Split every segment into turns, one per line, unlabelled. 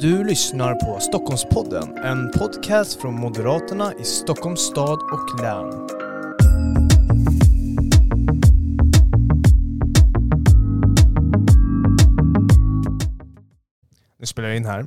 Du lyssnar på Stockholmspodden, en podcast från Moderaterna i Stockholms stad och län. Nu spelar jag in här.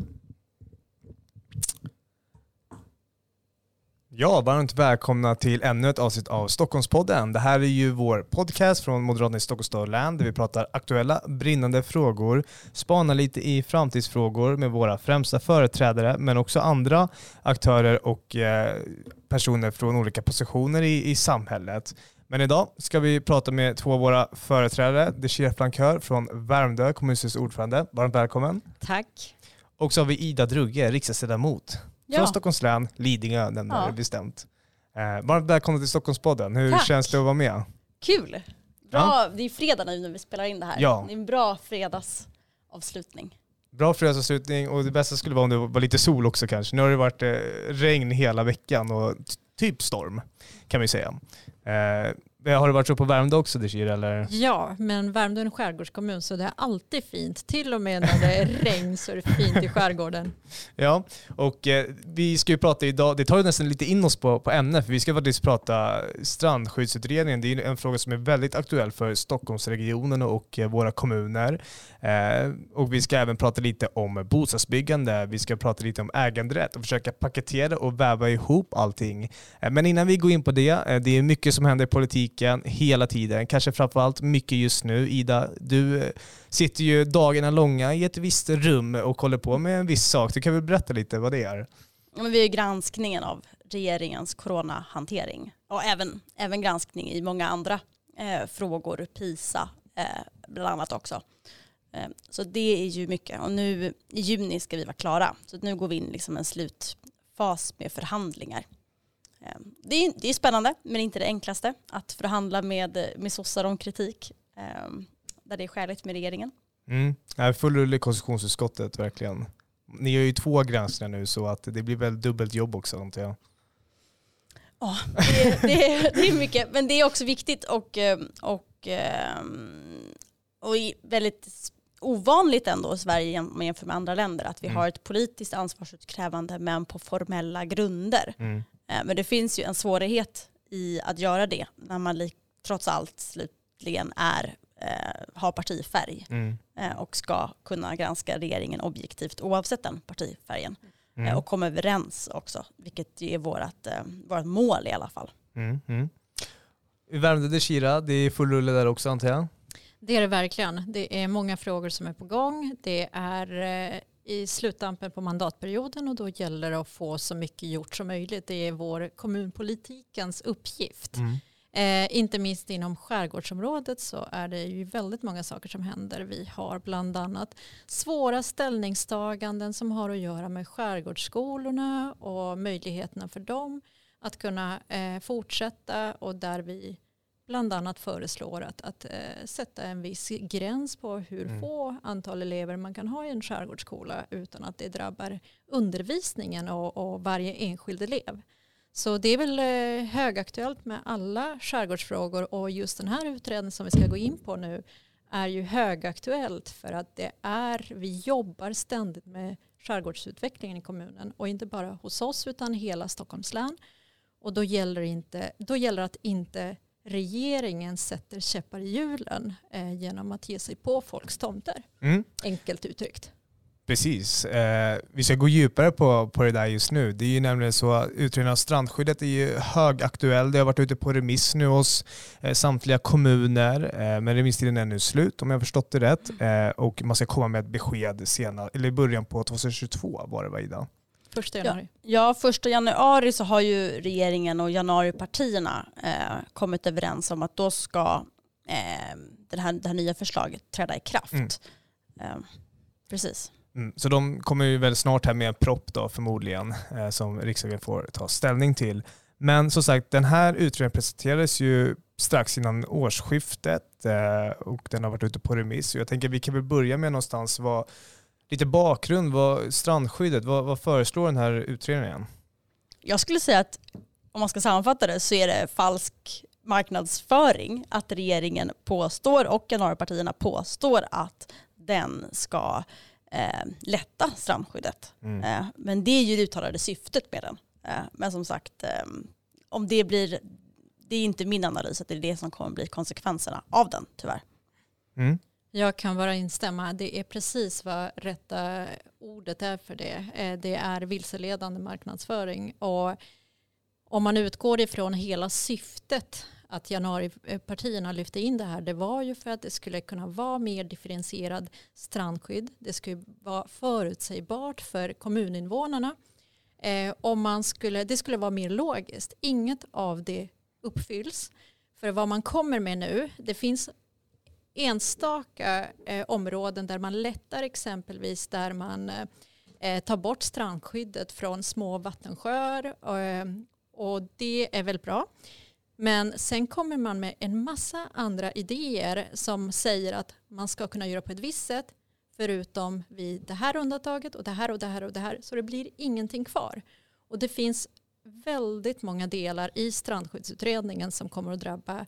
Ja, varmt välkomna till ännu ett avsnitt av Stockholmspodden. Det här är ju vår podcast från Moderaterna i Stockholms stad och län där vi pratar aktuella brinnande frågor, spanar lite i framtidsfrågor med våra främsta företrädare men också andra aktörer och eh, personer från olika positioner i, i samhället. Men idag ska vi prata med två av våra företrädare. Deshira Flankör från Värmdö, kommunstyrelsens ordförande. Varmt välkommen.
Tack.
Och så har vi Ida Drugge, riksdagsledamot
Ja.
från Stockholms län, Lidingö närmare
Ja.
bestämt. Eh, varmt välkommen till Stockholmspodden. Hur
Tack.
känns det att vara med?
Kul! Bra, det är fredag nu när vi spelar in det här.
Ja.
Det är en bra fredagsavslutning.
Bra fredagsavslutning och det bästa skulle vara om det var lite sol också kanske. Nu har det varit eh, regn hela veckan och typ storm kan vi säga. Eh, har det varit så på Värmdö också Deshira eller?
Ja, men Värmdö är en skärgårdskommun så det är alltid fint. Till och med när det är regn så är det fint i skärgården.
Ja, och eh, vi ska ju prata idag, det tar ju nästan lite in oss på, på ämnet, för vi ska faktiskt prata strandskyddsutredningen. Det är en fråga som är väldigt aktuell för Stockholmsregionen och eh, våra kommuner. Eh, och vi ska även prata lite om bostadsbyggande, vi ska prata lite om äganderätt och försöka paketera och väva ihop allting. Eh, men innan vi går in på det, eh, det är mycket som händer i politiken hela tiden, kanske framförallt mycket just nu. Ida, du eh, sitter ju dagarna långa i ett visst rum och håller på med en viss sak. Du kan väl berätta lite vad det är?
Ja, men vi är granskningen av regeringens coronahantering och även, även granskning i många andra eh, frågor, PISA eh, bland annat också. Eh, så det är ju mycket och nu i juni ska vi vara klara. Så nu går vi in i liksom en slutfas med förhandlingar. Eh, det, är, det är spännande men inte det enklaste att förhandla med, med sossar om kritik eh, där det är skäligt med regeringen.
Mm. Full rulle i konstitutionsutskottet, verkligen. Ni gör ju två granskningar nu så att det blir väl dubbelt jobb också antar jag.
Ja, det, det, det är mycket. Men det är också viktigt och, eh, och, ehm, och i- väldigt ovanligt ändå i Sverige jäm- jämfört med andra länder att vi
Mm.
har ett politiskt ansvarsutkrävande men på formella grunder.
Mm.
Eh, Men det finns ju en svårighet i att göra det när man trots allt slutligen är, eh, har partifärg
Mm.
eh, och ska kunna granska regeringen objektivt oavsett den partifärgen.
Mm.
Och komma överens också, vilket ju är vårt, vårt mål i alla fall.
Mm. Mm. I Värmdö Deshira, det är full rulle där också antar jag?
Det är det verkligen. Det är många frågor som är på gång. Det är i sluttampen på mandatperioden och då gäller det att få så mycket gjort som möjligt. Det är vår kommunpolitikens uppgift.
Mm.
Eh, inte minst inom skärgårdsområdet så är det ju väldigt många saker som händer. Vi har bland annat svåra ställningstaganden som har att göra med skärgårdsskolorna och möjligheterna för dem att kunna eh, fortsätta och där vi bland annat föreslår att, att eh, sätta en viss gräns på hur
Mm.
få antal elever man kan ha i en skärgårdsskola utan att det drabbar undervisningen och, och varje enskild elev. Så det är väl eh, högaktuellt med alla skärgårdsfrågor och just den här utredningen som vi ska gå in på nu är ju högaktuellt för att det är, vi jobbar ständigt med skärgårdsutvecklingen i kommunen och inte bara hos oss utan hela Stockholms län. Och då gäller, inte, då gäller det att inte regeringen sätter käppar i hjulen eh, genom att ge sig på folks tomter,
Mm.
enkelt uttryckt.
Precis. Eh, vi ska gå djupare på, på det där just nu. Det är ju nämligen så att utredningen av strandskyddet är ju högaktuell. Det har varit ute på remiss nu hos eh, samtliga kommuner. Eh, men remisstiden är nu slut om jag har förstått det rätt. Eh, och man ska komma med ett besked senare, eller i början på 2022 var det va Ida?
Första januari.
Ja, första januari så har ju regeringen och januaripartierna eh, kommit överens om att då ska eh, det, här, det här nya förslaget träda i kraft.
Mm.
Eh, precis.
Mm, så de kommer ju väldigt snart här med en propp då förmodligen eh, som riksdagen får ta ställning till. Men som sagt, den här utredningen presenterades ju strax innan årsskiftet eh, och den har varit ute på remiss. Jag tänker vi kan väl börja med någonstans vad, lite bakgrund, vad, strandskyddet, vad, vad föreslår den här utredningen?
Jag skulle säga att om man ska sammanfatta det så är det falsk marknadsföring att regeringen påstår och januaripartierna påstår att den ska eh, lätta strandskyddet.
Mm.
Eh, men det är ju det uttalade syftet med den. Eh, men som sagt, eh, om det blir, det är inte min analys att det är det som kommer bli konsekvenserna av den tyvärr.
Mm.
Jag kan bara instämma. Det är precis vad rätta ordet är för det. Eh, det är vilseledande marknadsföring. Och om man utgår ifrån hela syftet att januaripartierna lyfte in det här, det var ju för att det skulle kunna vara mer differentierad strandskydd. Det skulle vara förutsägbart för kommuninvånarna. Eh, om man skulle, det skulle vara mer logiskt. Inget av det uppfylls. För vad man kommer med nu, det finns enstaka eh, områden där man lättar exempelvis där man eh, eh, tar bort strandskyddet från små vattensjöar eh, och det är väl bra. Men sen kommer man med en massa andra idéer som säger att man ska kunna göra på ett visst sätt förutom vid det här undantaget och det här och det här och det här så det blir ingenting kvar. Och det finns väldigt många delar i strandskyddsutredningen som kommer att drabba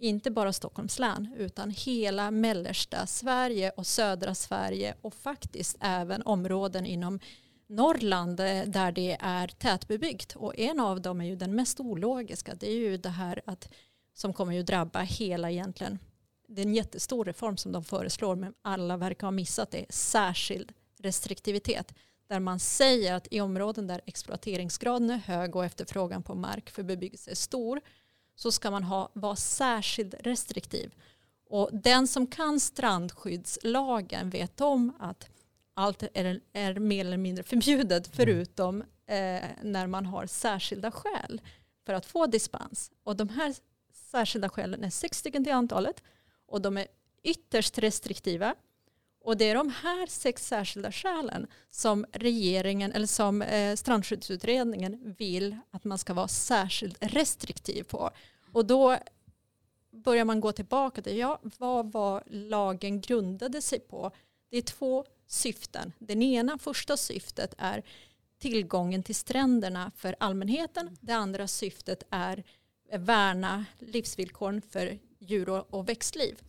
inte bara Stockholms län utan hela mellersta Sverige och södra Sverige och faktiskt även områden inom Norrland eh, där det är tätbebyggt. Och en av dem är ju den mest ologiska. Det är ju det här att som kommer ju drabba hela egentligen det är en jättestor reform som de föreslår men alla verkar ha missat det. Särskild restriktivitet där man säger att i områden där exploateringsgraden är hög och efterfrågan på mark för bebyggelse är stor så ska man ha, vara särskilt restriktiv. Och den som kan strandskyddslagen vet om att allt är, är mer eller mindre förbjudet förutom eh, när man har särskilda skäl för att få dispens. Och de här särskilda skälen är sex stycken till antalet och de är ytterst restriktiva. Och det är de här sex särskilda skälen som regeringen eller som eh, strandskyddsutredningen vill att man ska vara särskilt restriktiv på. Och då börjar man gå tillbaka till ja, vad var lagen grundade sig på. Det är två syften. Den ena första syftet är tillgången till stränderna för allmänheten. Det andra syftet är värna livsvillkoren för djur och, och växtliv.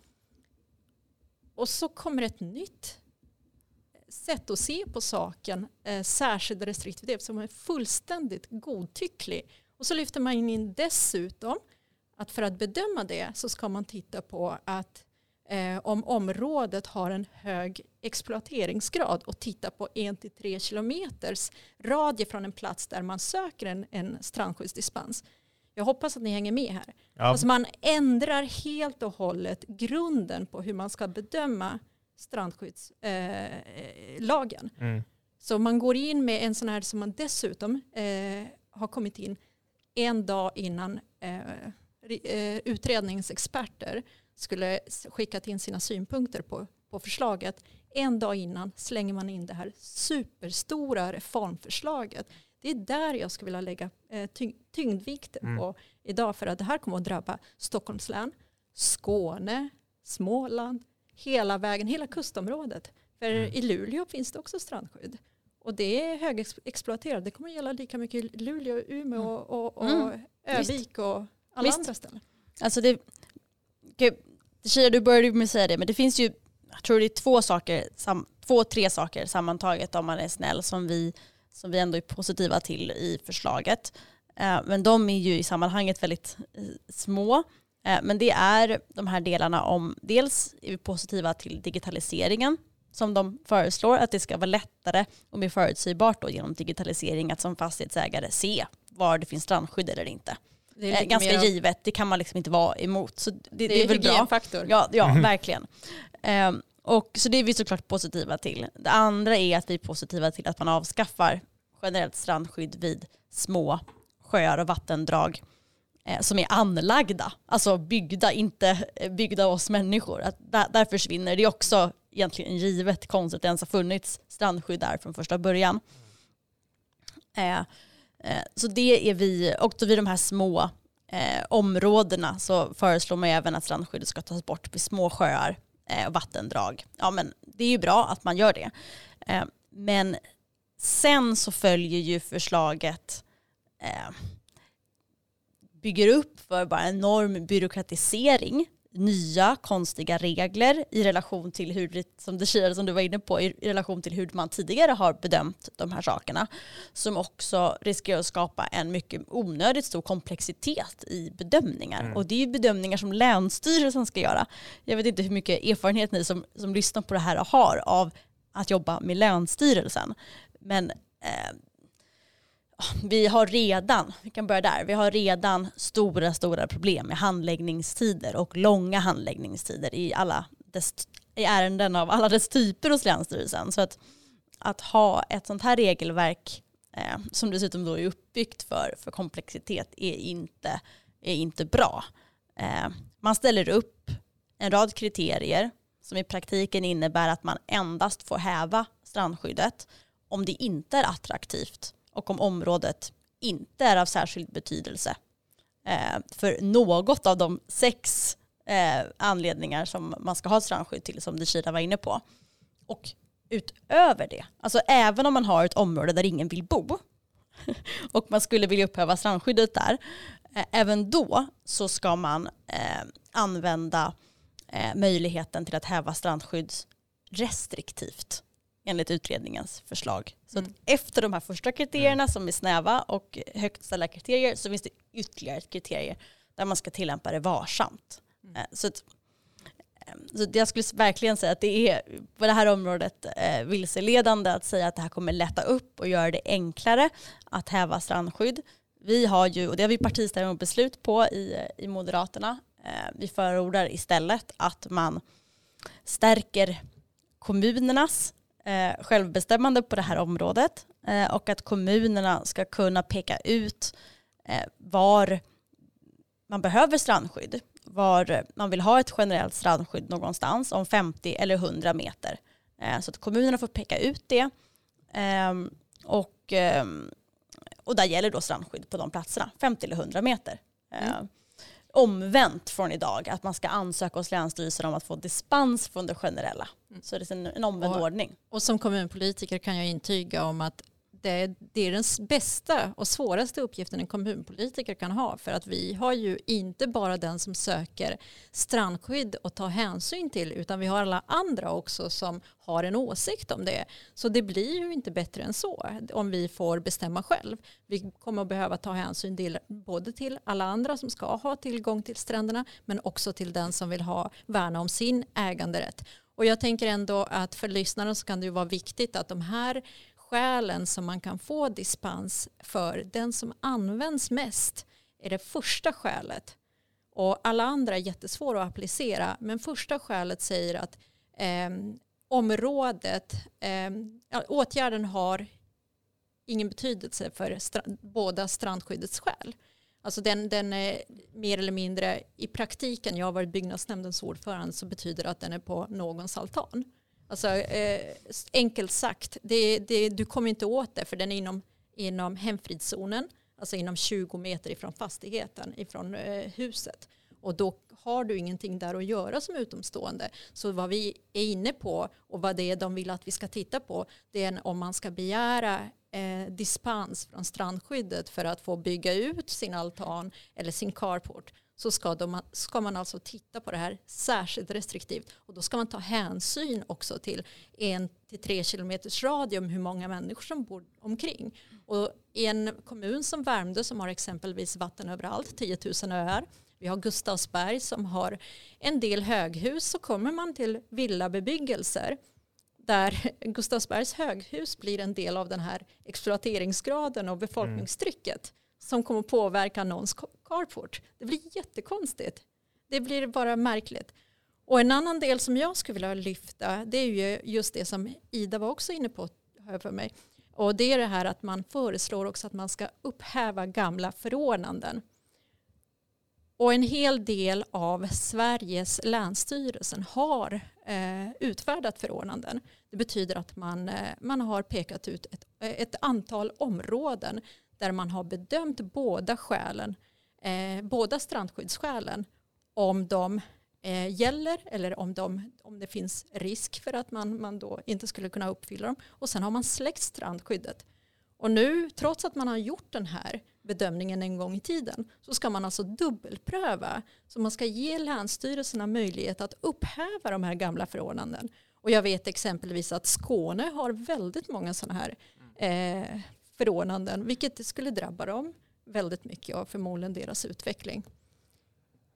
Och så kommer ett nytt sätt att se på saken, eh, särskild restriktivitet som är fullständigt godtycklig. Och så lyfter man in dessutom att för att bedöma det så ska man titta på att eh, om området har en hög exploateringsgrad och titta på 1-3 kilometers radie från en plats där man söker en, en strandskyddsdispens. Jag hoppas att ni hänger med här.
Ja.
Alltså man ändrar helt och hållet grunden på hur man ska bedöma strandskyddslagen. Eh,
Mm.
så man går in med en sån här som man dessutom eh, har kommit in en dag innan eh, eh, utredningsexperter skulle skickat in sina synpunkter på, på förslaget. En dag innan slänger man in det här superstora reformförslaget. Det är där jag skulle vilja lägga eh, tyng- tyngdvikten
Mm.
på idag för att det här kommer att drabba Stockholms län, Skåne, Småland, hela vägen, hela kustområdet. För
Mm.
i Luleå finns det också strandskydd. Och det är högexploaterat. Det kommer gälla lika mycket i Luleå, Umeå och, och
Mm.
Övik och alla
Visst.
andra ställen.
Alltså det, Gud, Shia, du började med att säga det, men det finns ju, jag tror det är två saker, sam, två, tre saker sammantaget om man är snäll som vi, som vi ändå är positiva till i förslaget. Eh, men de är ju i sammanhanget väldigt eh, små. Eh, men det är de här delarna om, dels är vi positiva till digitaliseringen som de föreslår, att det ska vara lättare och mer förutsägbart då genom digitalisering att som fastighetsägare se var det finns strandskydd eller inte.
Det är
ganska
mer-
givet, det kan man liksom inte vara emot. Så det, det,
Det är,
är väl bra.
hygienfaktor.
Ja, ja
Mhm.
verkligen. Ehm, och, så det är vi såklart positiva till. Det andra är att vi är positiva till att man avskaffar generellt strandskydd vid små sjöar och vattendrag eh, som är anlagda, alltså byggda, inte eh, byggda av oss människor. Att där, där försvinner det är också egentligen givet konstigt att det ens har funnits strandskydd där från första början. Eh, eh, så det är vi, också vid de här små eh, områdena så föreslår man även att strandskyddet ska tas bort vid små sjöar eh, och vattendrag. Ja men det är ju bra att man gör det. Eh, men sen så följer ju förslaget eh, bygger upp för bara en enorm byråkratisering nya konstiga regler i relation till hur, som det som du var inne på, i relation till hur man tidigare har bedömt de här sakerna. Som också riskerar att skapa en mycket onödigt stor komplexitet i bedömningar. Mm. Och det är ju bedömningar som Länsstyrelsen ska göra. Jag vet inte hur mycket erfarenhet ni som, som lyssnar på det här har av att jobba med Länsstyrelsen. Men eh, vi har redan, vi kan börja där, vi har redan stora, stora problem med handläggningstider och långa handläggningstider i alla dess, i ärenden av alla dess typer hos Länsstyrelsen. Så att, att ha ett sånt här regelverk eh, som dessutom då är uppbyggt för, för komplexitet är inte, är inte bra. Eh, man ställer upp en rad kriterier som i praktiken innebär att man endast får häva strandskyddet om det inte är attraktivt och om området inte är av särskild betydelse eh, för något av de sex eh, anledningar som man ska ha strandskydd till som Deshira var inne på. Och utöver det, alltså även om man har ett område där ingen vill bo och man skulle vilja upphäva strandskyddet där, eh, även då så ska man eh, använda eh, möjligheten till att häva strandskydd restriktivt enligt utredningens förslag. Så mm. efter de här första kriterierna som är snäva och högt ställda kriterier så finns det ytterligare kriterier där man ska tillämpa det varsamt. Mm. Eh, så, att, eh, så jag skulle verkligen säga att det är på det här området eh, vilseledande att säga att det här kommer lätta upp och göra det enklare att häva strandskydd. Vi har ju, och det har vi partistämmobeslut på i, i Moderaterna, vi förordar istället att man stärker kommunernas eh, självbestämmande på det här området eh, och att kommunerna ska kunna peka ut eh, var man behöver strandskydd, var man vill ha ett generellt strandskydd någonstans om 50 eller 100 meter. Så att kommunerna får peka ut det ehm, och, ehm, och där gäller då strandskydd på de platserna, 50 eller 100 meter. Mm omvänt från idag, att man ska ansöka hos Länsstyrelsen om att få dispens från det generella. Mm. Så det är en, en omvänd
och,
ordning.
Och som kommunpolitiker kan jag intyga om att det, det, är den bästa och svåraste uppgiften en kommunpolitiker kan ha för att vi har ju inte bara den som söker strandskydd och tar hänsyn till utan vi har alla andra också som har en åsikt om det. Så det blir ju inte bättre än så om vi får bestämma själv. Vi kommer att behöva ta hänsyn till både till alla andra som ska ha tillgång till stränderna men också till den som vill ha värna om sin äganderätt. Och jag tänker ändå att för lyssnarna så kan det ju vara viktigt att de här skälen som man kan få dispens för, den som används mest är det första skälet. Och alla andra är jättesvåra att applicera, men första skälet säger att eh, området, eh, åtgärden har ingen betydelse för stra båda strandskyddets skäl. Alltså den, den är mer eller mindre, i praktiken, jag har varit byggnadsnämndens ordförande, så betyder det att den är på någons altan. Alltså, eh, enkelt sagt, det, det, du kommer inte åt det för den är inom, inom hemfridszonen, alltså inom 20 meter ifrån fastigheten, ifrån eh, huset. Och då har du ingenting där att göra som utomstående. Så vad vi är inne på och vad det är de vill att vi ska titta på det är om man ska begära eh, dispens från strandskyddet för att få bygga ut sin altan eller sin carport så ska, de, ska man alltså titta på det här särskilt restriktivt. Och då ska man ta hänsyn också till en till tre kilometers radie om hur många människor som bor omkring. Och i en kommun som Värmdö som har exempelvis vatten överallt, 10 000 öar, vi har Gustavsberg som har en del höghus så kommer man till villabebyggelser där Gustavsbergs höghus blir en del av den här exploateringsgraden och befolkningstrycket som kommer påverka någons carport. Det blir jättekonstigt. Det blir bara märkligt. Och en annan del som jag skulle vilja lyfta det är ju just det som Ida var också inne på för mig. Och det är det här att man föreslår också att man ska upphäva gamla förordnanden. Och en hel del av Sveriges länsstyrelsen har eh, utfärdat förordnanden. Det betyder att man, eh, man har pekat ut ett, ett antal områden där man har bedömt båda skälen, eh, båda strandskyddsskälen, om de eh, gäller eller om, de, om det finns risk för att man, man då inte skulle kunna uppfylla dem. Och sen har man släckt strandskyddet. Och nu, trots att man har gjort den här bedömningen en gång i tiden, så ska man alltså dubbelpröva. Så man ska ge länsstyrelserna möjlighet att upphäva de här gamla förordnanden. Och jag vet exempelvis att Skåne har väldigt många sådana här eh, förordnanden, vilket skulle drabba dem väldigt mycket och förmodligen deras utveckling.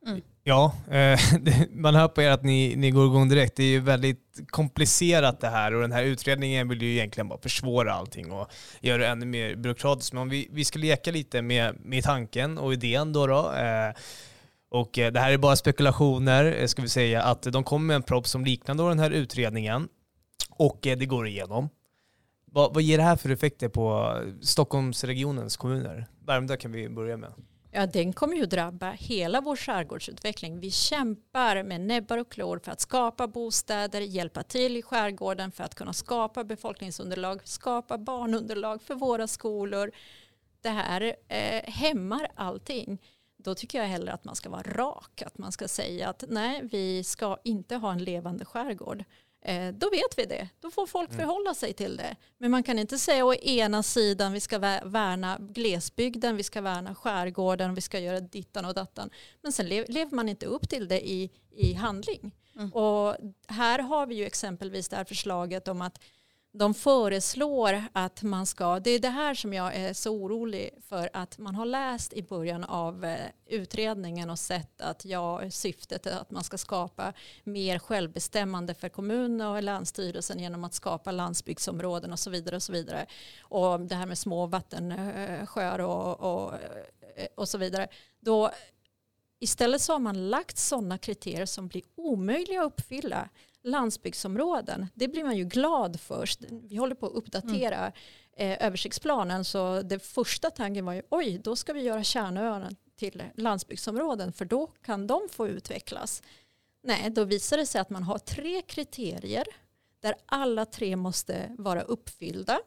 Mm. Ja, eh, man hör på er att ni, ni går igång direkt. Det är ju väldigt komplicerat det här och den här utredningen vill ju egentligen bara försvåra allting och göra det ännu mer byråkratiskt. Men om vi, vi ska leka lite med, med tanken och idén då. då eh, och eh, det här är bara spekulationer, ska vi säga, att de kommer med en propp som liknar den här utredningen och det går igenom. Vad, vad ger det här för effekter på Stockholmsregionens kommuner? Värmdö kan vi börja med.
Ja, den kommer ju drabba hela vår skärgårdsutveckling. Vi kämpar med näbbar och klor för att skapa bostäder, hjälpa till i skärgården för att kunna skapa befolkningsunderlag, skapa barnunderlag för våra skolor. Det här eh, hämmar allting. Då tycker jag hellre att man ska vara rak, att man ska säga att nej, vi ska inte ha en levande skärgård. Eh, då vet vi det. Då får folk mm. förhålla sig till det. Men man kan inte säga å ena sidan vi ska värna glesbygden, vi ska värna skärgården, vi ska göra dittan och dattan. Men sen lever man inte upp till det i, i handling. Mm. Och här har vi ju exempelvis det här förslaget om att de föreslår att man ska, det är det här som jag är så orolig för att man har läst i början av eh, utredningen och sett att ja, syftet är att man ska skapa mer självbestämmande för kommuner och länsstyrelsen genom att skapa landsbygdsområden och så vidare. Och så vidare. Och det här med små vattensjöar eh, och, och, eh, och så vidare. Då Istället så har man lagt sådana kriterier som blir omöjliga att uppfylla landsbygdsområden, det blir man ju glad först. Vi håller på att uppdatera mm. eh, översiktsplanen så det första tanken var ju oj, då ska vi göra kärnöarna till landsbygdsområden för då kan de få utvecklas. Nej, då visar det sig att man har tre kriterier där alla tre måste vara uppfyllda.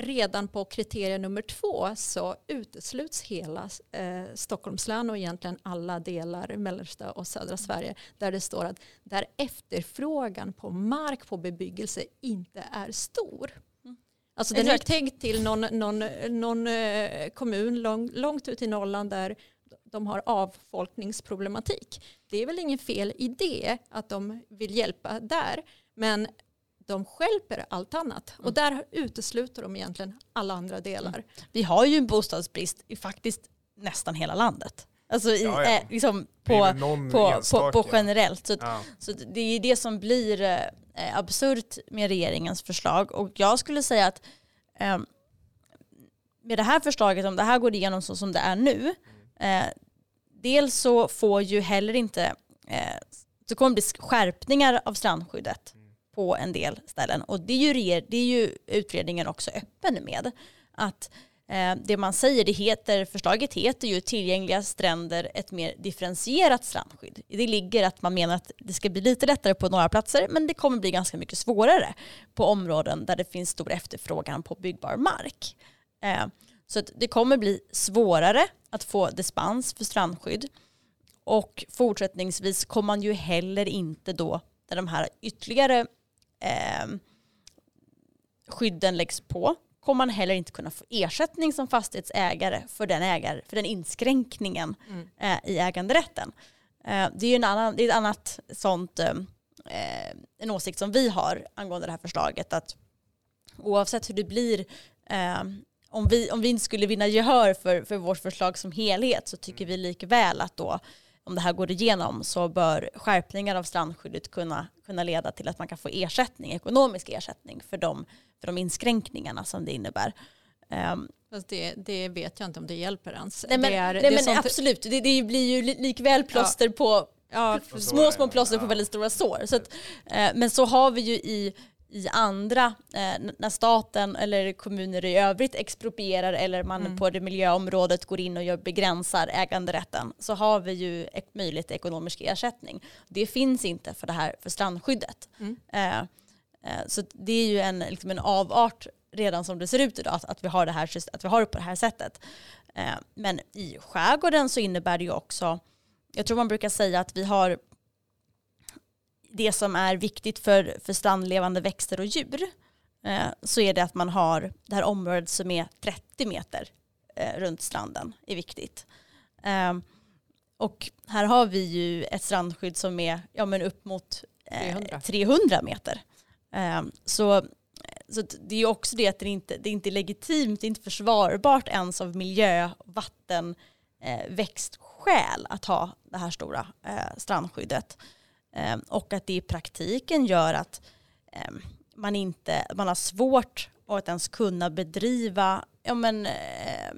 Redan på kriterie nummer två så utesluts hela eh, Stockholms län och egentligen alla delar mellersta och södra mm. Sverige där det står att där efterfrågan på mark på bebyggelse inte är stor. Mm. Alltså den är tänkt till någon, någon, någon eh, kommun lång, långt ut i Norrland där de har avfolkningsproblematik. Det är väl ingen fel i det att de vill hjälpa där. Men de skälper allt annat. Mm. Och där utesluter de egentligen alla andra delar. Mm.
Vi har ju en bostadsbrist i faktiskt nästan hela landet. Alltså i, ja, ja. Eh, liksom på, på, på, på, generellt. Så, ja. så det är det som blir eh, absurt med regeringens förslag. Och jag skulle säga att eh, med det här förslaget, om det här går igenom så som det är nu, eh, dels så får ju heller inte, eh, så kommer det bli skärpningar av strandskyddet på en del ställen. Och det är ju, det är ju utredningen också öppen med. Att eh, det man säger, det heter, förslaget heter ju tillgängliga stränder, ett mer differentierat strandskydd. Det ligger att man menar att det ska bli lite lättare på några platser, men det kommer bli ganska mycket svårare på områden där det finns stor efterfrågan på byggbar mark. Eh, så det kommer bli svårare att få dispens för strandskydd. Och fortsättningsvis kommer man ju heller inte då, när de här ytterligare eh, skydden läggs på kommer man heller inte kunna få ersättning som fastighetsägare för den, ägare, för den inskränkningen mm. eh, i äganderätten. Eh, det är en annan, det är ett annat sånt, eh, en åsikt som vi har angående det här förslaget att oavsett hur det blir eh, om vi, om vi inte skulle vinna gehör för, för vårt förslag som helhet så tycker vi likväl att då om det här går igenom så bör skärpningar av strandskyddet kunna, kunna leda till att man kan få ersättning, ekonomisk ersättning för de, för de inskränkningarna som det innebär.
Um, det, det, vet jag inte om det hjälper ens.
Nej men, är, nej, men sånt... absolut, det, det, blir ju likväl plåster ja. på ja, små, små plåster ja. på väldigt stora sår. Så att, eh, men så har vi ju i i andra, eh, när staten eller kommuner i övrigt exproprierar eller man mm. på det miljöområdet går in och gör, begränsar äganderätten så har vi ju möjlighet till ekonomisk ersättning. Det finns inte för det här för strandskyddet. Mm. Eh, eh, så det är ju en, liksom en avart redan som det ser ut idag att, vi, har det här, att vi har det på det här sättet. Men i skärgården så innebär det ju också, jag tror man brukar säga att vi har det som är viktigt för, för strandlevande växter och djur eh, så är det att man har det här området som är 30 meter eh, runt stranden är viktigt. Eh, och här har vi ju ett strandskydd som är ja, men upp mot 300. 300 meter. så så det är också det att det inte det är inte legitimt, det är inte försvarbart ens av miljö, vatten, eh, växtskäl att ha det här stora eh, strandskyddet. Ehm, och att det i praktiken gör att ehm, man, inte, man har svårt att ens kunna bedriva, ja men, eh,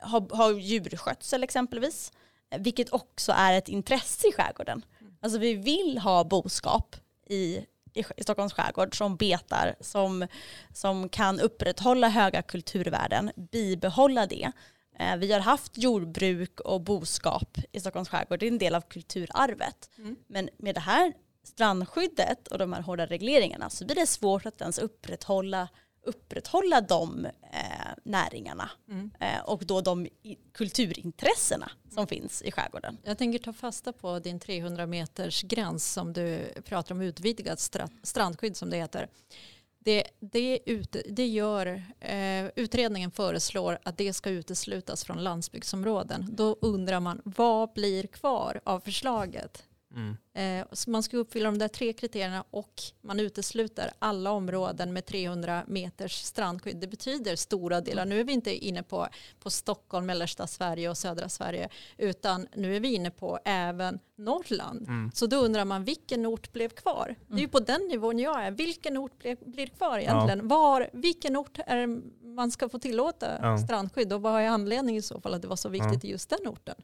ha, ha djurskötsel exempelvis. Vilket också är ett intresse i skärgården. Alltså vi vill ha boskap i i, i Stockholms skärgård som betar, som, som kan upprätthålla höga kulturvärden, bibehålla det. Eh, vi har haft jordbruk och boskap i Stockholms skärgård, det är en del av kulturarvet. Mm. Men med det här strandskyddet och de här hårda regleringarna så blir det svårt att ens upprätthålla upprätthålla de eh, näringarna mm. eh, och då de kulturintressena som finns i skärgården.
Jag tänker ta fasta på din 300 meters gräns som du pratar om utvidgat strandskydd som det heter. Det, det, ut, det gör, eh, utredningen föreslår att det ska uteslutas från landsbygdsområden. Då undrar man vad blir kvar av förslaget? Mm. Så man ska uppfylla de där tre kriterierna och man utesluter alla områden med 300 meters strandskydd. Det betyder stora delar. Nu är vi inte inne på, på Stockholm, mellersta Sverige och södra Sverige utan nu är vi inne på även Norrland. Mm. Så då undrar man vilken ort blev kvar? Mm. Det är ju på den nivån jag är. Vilken ort blev, blir kvar egentligen? Ja. Var, vilken ort är man ska få tillåta ja. strandskydd och vad är anledningen i så fall att det var så viktigt ja. i just den orten?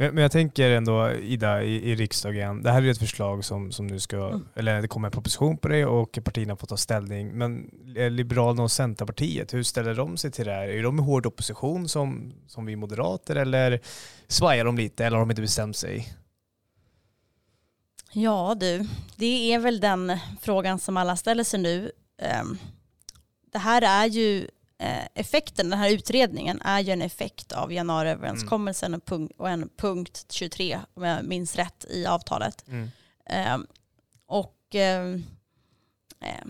Men, jag tänker ändå Ida i, i riksdagen, det här är ett förslag som, som nu ska, mm. eller det kommer en proposition på det och partierna får ta ställning. Men Liberalerna och Centerpartiet, hur ställer de sig till det här? Är de i hård opposition som, som vi moderater eller svajar de lite eller har de inte bestämt sig?
Ja du, det är väl den frågan som alla ställer sig nu. Ehm, det här är ju Eh, effekten, den här utredningen, är ju en effekt av januariöverenskommelsen mm. och en punkt 23, om jag minns rätt, i avtalet. Mm. Eh, och eh, eh,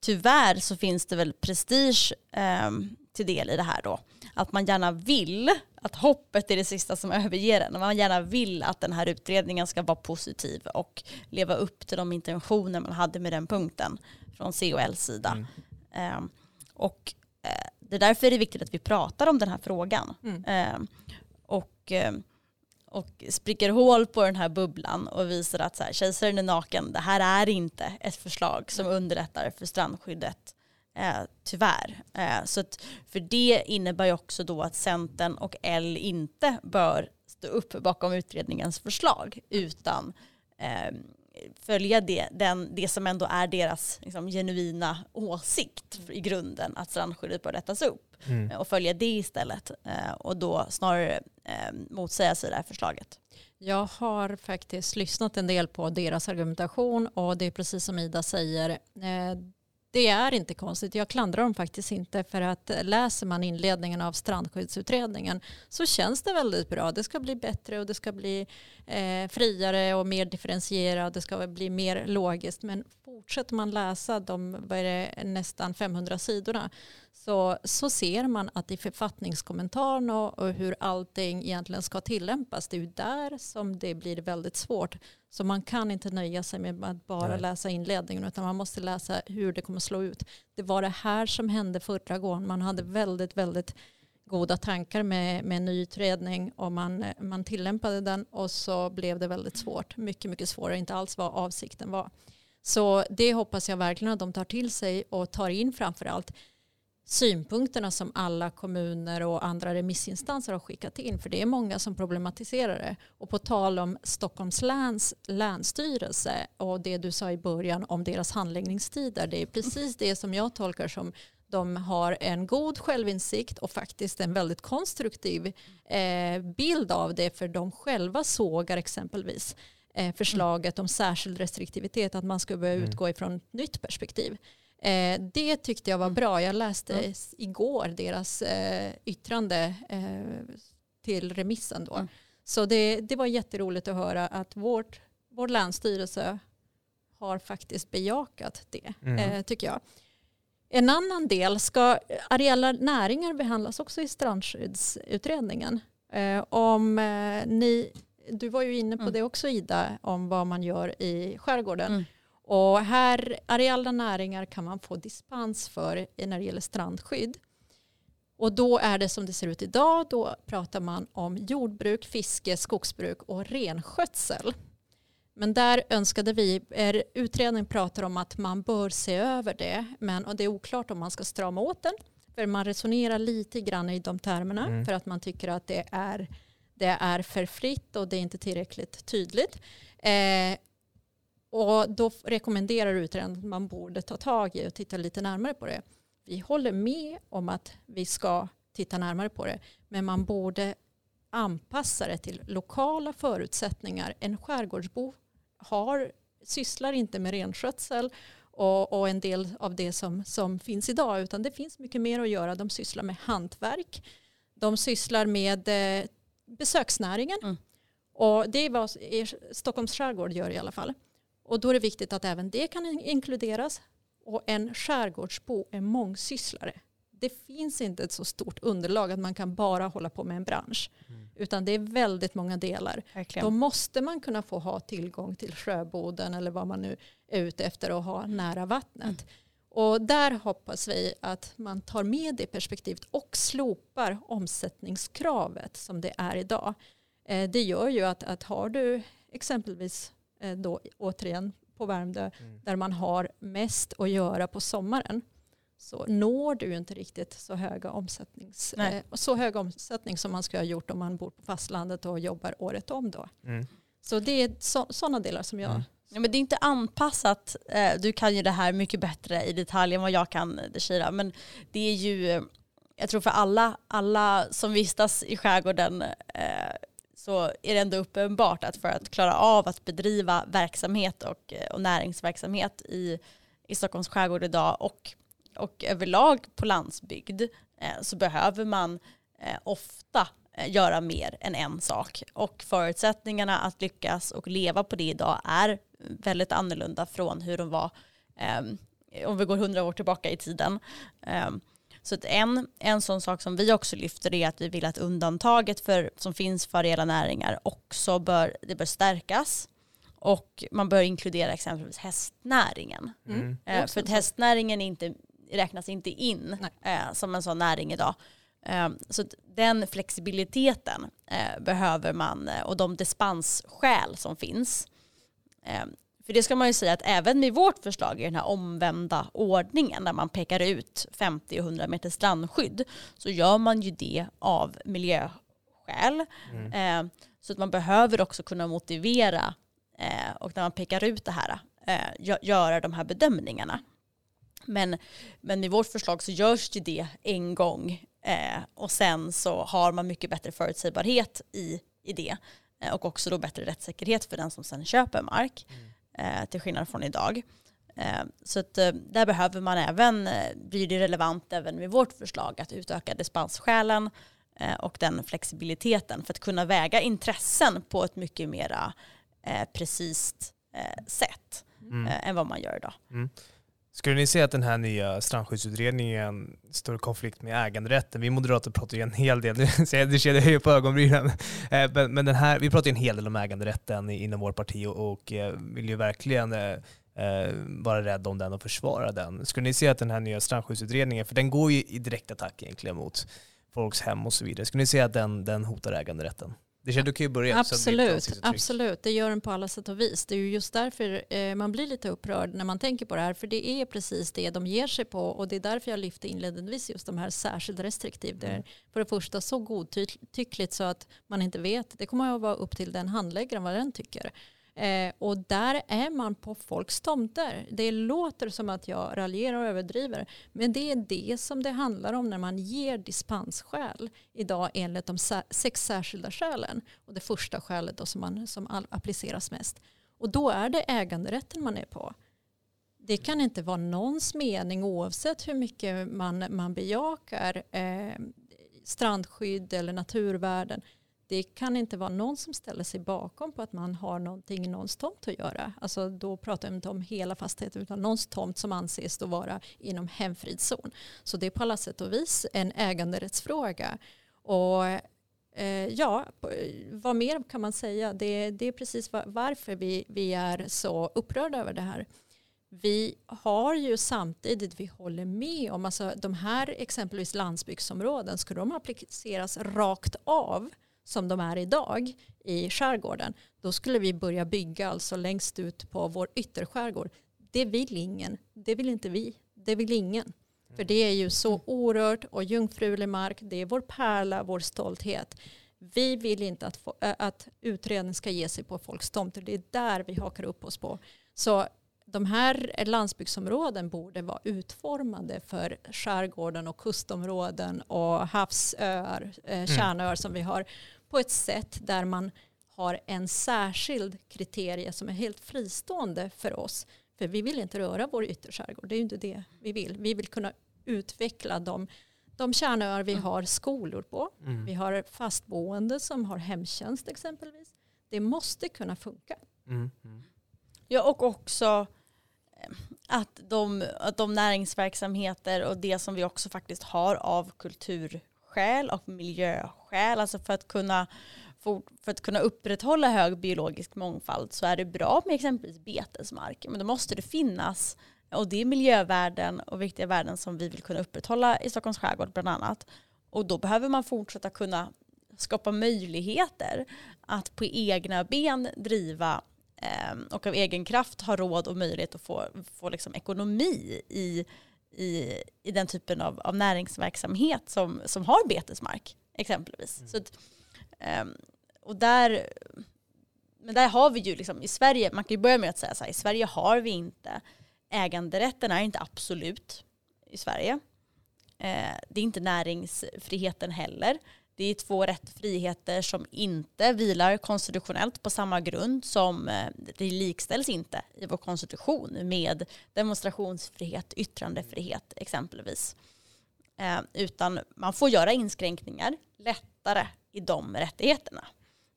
tyvärr så finns det väl prestige eh, till del i det här då. Att man gärna vill, att hoppet är det sista som överger en. Man gärna vill att den här utredningen ska vara positiv och leva upp till de intentioner man hade med den punkten från COLs sida. Mm. Ehm, och Eh, det är därför det är viktigt att vi pratar om den här frågan. Mm. Eh, och, eh, och spricker hål på den här bubblan och visar att så här, kejsaren är naken, det här är inte ett förslag som underlättar för strandskyddet. Eh, tyvärr. Eh, så att, för det innebär ju också då att Centern och L inte bör stå upp bakom utredningens förslag utan eh, följa det, den, det som ändå är deras liksom, genuina åsikt i grunden, att strandskyddet bör lättas upp mm. och följa det istället eh, och då snarare eh, motsäga sig det här förslaget.
Jag har faktiskt lyssnat en del på deras argumentation och det är precis som Ida säger. Det är inte konstigt. Jag klandrar dem faktiskt inte för att läser man inledningen av strandskyddsutredningen så känns det väldigt bra. Det ska bli bättre och det ska bli eh, friare och mer differentierat. Det ska bli mer logiskt. Men fortsätter man läsa de det, nästan 500 sidorna så, så ser man att i författningskommentaren och, och hur allting egentligen ska tillämpas, det är ju där som det blir väldigt svårt. Så man kan inte nöja sig med att bara Nej. läsa inledningen utan man måste läsa hur det kommer slå ut. Det var det här som hände förra gången. Man hade väldigt, väldigt goda tankar med, med en ny utredning och man, man tillämpade den och så blev det väldigt svårt. Mycket, mycket svårare, inte alls vad avsikten var. Så det hoppas jag verkligen att de tar till sig och tar in framför allt synpunkterna som alla kommuner och andra remissinstanser har skickat in. För det är många som problematiserar det. Och på tal om Stockholms läns länsstyrelse och det du sa i början om deras handläggningstider. Det är precis det som jag tolkar som de har en god självinsikt och faktiskt en väldigt konstruktiv eh, bild av det för de själva sågar exempelvis eh, förslaget om särskild restriktivitet att man ska börja mm. utgå ifrån ett nytt perspektiv. Eh, det tyckte jag var bra. Jag läste mm. igår deras eh, yttrande eh, till remissen då. Mm. Så det, det var jätteroligt att höra att vårt, vår länsstyrelse har faktiskt bejakat det, mm. tycker jag. En annan del, ska areella näringar behandlas också i strandskyddsutredningen? Eh, om eh, ni, du var ju inne på mm. det också Ida, om vad man gör i skärgården. Och här, areella näringar kan man få dispens för när det gäller strandskydd. Och då är det som det ser ut idag, då pratar man om jordbruk, fiske, skogsbruk och renskötsel. Men där önskade vi, utredningen pratar om att man bör se över det, men och det är oklart om man ska strama åt den. För man resonerar lite grann i de termerna mm. för att man tycker att det är, det är för fritt och det är inte tillräckligt tydligt. Eh, och då rekommenderar utredningen att man borde ta tag i och titta lite närmare på det. Vi håller med om att vi ska titta närmare på det, men man borde anpassa det till lokala förutsättningar. En skärgårdsbo har, sysslar inte med renskötsel och, och, en del av det som, som finns idag, utan det finns mycket mer att göra. De sysslar med hantverk, de sysslar med eh, besöksnäringen mm. och det är vad Stockholms skärgård gör i alla fall. Och då är det viktigt att även det kan inkluderas och en skärgårdsbo är mångsysslare. Det finns inte ett så stort underlag att man kan bara hålla på med en bransch. Mm. Utan det är väldigt många delar. Verkligen. Då måste man kunna få ha tillgång till sjöboden eller vad man nu är ute efter att ha nära vattnet. Mm. Och där hoppas vi att man tar med det perspektivet och slopar omsättningskravet som det är idag. Eh, det gör ju att, att har du exempelvis då återigen på Värmdö mm. där man har mest att göra på sommaren så når du inte riktigt så höga omsättnings, eh, så hög omsättning som man skulle ha gjort om man bor på fastlandet och jobbar året om då. Mm. Så det är sådana delar som jag... Mm.
Ja, men det är inte anpassat, eh, du kan ju det här mycket bättre i detalj än vad jag kan Deshira, men det är ju, jag tror för alla, alla som vistas i skärgården eh, så är det ändå uppenbart att för att klara av att bedriva verksamhet och, eh, och näringsverksamhet i, i Stockholms skärgård idag och, och överlag på landsbygd eh, så behöver man eh, ofta eh, göra mer än en sak. Och förutsättningarna att lyckas och leva på det idag är väldigt annorlunda från hur de var eh, om vi går hundra år tillbaka i tiden. Ehm, så att en, en sån sak som vi också lyfter är att vi vill att undantaget för, som finns för areella näringar också bör, det bör stärkas. Och man bör inkludera exempelvis hästnäringen. Mm. mm. Eh, för att hästnäringen inte, räknas inte in eh, som en sån näring idag. Eh, så den flexibiliteten eh, behöver man eh, och de dispensskäl som finns eh, för det ska man ju säga att även med vårt förslag i den här omvända ordningen där man pekar ut 50 och 100 meter strandskydd så gör man ju det av miljöskäl. Mm. Eh, så att man behöver också kunna motivera eh, och när man pekar ut det här eh, göra de här bedömningarna. Men, men i vårt förslag så görs ju det en gång och sen så har man mycket bättre förutsägbarhet i, i det och också då bättre rättssäkerhet för den som sen köper mark. Mm eh, till skillnad från idag. Eh, så att, eh, där behöver man även, eh, blir det relevant även med vårt förslag att utöka dispensskälen eh, och den flexibiliteten för att kunna väga intressen på ett mycket mera eh, precis sätt mm. än vad man gör idag. Mm.
Skulle ni säga att den här nya strandskyddsutredningen står i konflikt med äganderätten? Vi moderater pratar ju en hel del, det ser höjer på ögonbrynen, eh, men den här, vi pratar ju en hel del om äganderätten inom vårt parti och eh, vill ju verkligen eh, vara rädd om den och försvara den. Skulle ni säga att den här nya strandskyddsutredningen, för den går ju i direkt attack egentligen mot folks hem och så vidare, skulle ni säga att den, den hotar äganderätten? Det känner du kan ju börja.
Absolut, absolut. Det gör den på alla sätt och vis. Det är ju just därför eh, man blir lite upprörd när man tänker på det här. För det är precis det de ger sig på. Och det är därför jag lyfte inledningsvis just de här särskilt restriktiv. Det är mm. för det första så godtyckligt så att man inte vet. Det kommer att vara upp till den handläggaren vad den tycker. Eh, och där är man på folks tomter. Det låter som att jag raljerar och överdriver. Men det är det som det handlar om när man ger dispensskäl idag enligt de sex särskilda skälen. Och det första skälet då som, man, som appliceras mest. Och då är det äganderätten man är på. Det kan inte vara någons mening oavsett hur mycket man, man bejakar eh, strandskydd eller naturvärden det kan inte vara någon som ställer sig bakom på att man har någonting i någons tomt att göra. Alltså då pratar jag inte om hela fastigheten utan någons tomt som anses då vara inom hemfridszon. Så det är på alla sätt och vis en äganderättsfråga. Och eh, ja, vad mer kan man säga? Det, det är precis varför vi, vi är så upprörda över det här. Vi har ju samtidigt, vi håller med om, alltså de här exempelvis landsbygdsområden, skulle de appliceras rakt av som de är idag i skärgården, då skulle vi börja bygga alltså längst ut på vår ytterskärgård. Det vill ingen, det vill inte vi, det vill ingen. För det är ju så orört och jungfrulig mark, det är vår pärla, vår stolthet. Vi vill inte att, få, att utredningen ska ge sig på folks tomter, det är där vi hakar upp oss på. Så de här landsbygdsområden borde vara utformade för skärgården och kustområden och havsöar, eh, mm. kärnöar som vi har på ett sätt där man har en särskild kriterie som är helt fristående för oss. För vi vill inte röra vår ytterskärgård, det är ju inte det vi vill. Vi vill kunna utveckla de, de kärnöar vi mm. har skolor på. Mm. Vi har fastboende som har hemtjänst exempelvis. Det måste kunna funka. Mm.
mm. Ja, och också eh, att de, att de näringsverksamheter och det som vi också faktiskt har av kulturskäl och miljöskäl, alltså för att kunna för att kunna upprätthålla hög biologisk mångfald så är det bra med exempelvis betesmark. Men då måste det finnas, och det är miljövärden och viktiga värden som vi vill kunna upprätthålla i Stockholms skärgård bland annat. Och då behöver man fortsätta kunna skapa möjligheter att på egna ben driva eh, och av egen kraft ha råd och möjlighet att få, få liksom ekonomi i, i, i den typen av, av näringsverksamhet som, som har betesmark exempelvis. Mm. Så att, um, och där, men där har vi ju liksom, i Sverige, man kan ju börja med att säga så här, i Sverige har vi inte, äganderätten är inte absolut i Sverige. Eh, det är inte näringsfriheten heller. Det är två rätt friheter som inte vilar konstitutionellt på samma grund som eh, det likställs inte i vår konstitution med demonstrationsfrihet, yttrandefrihet exempelvis. Eh, utan man får göra inskränkningar lättare i de rättigheterna.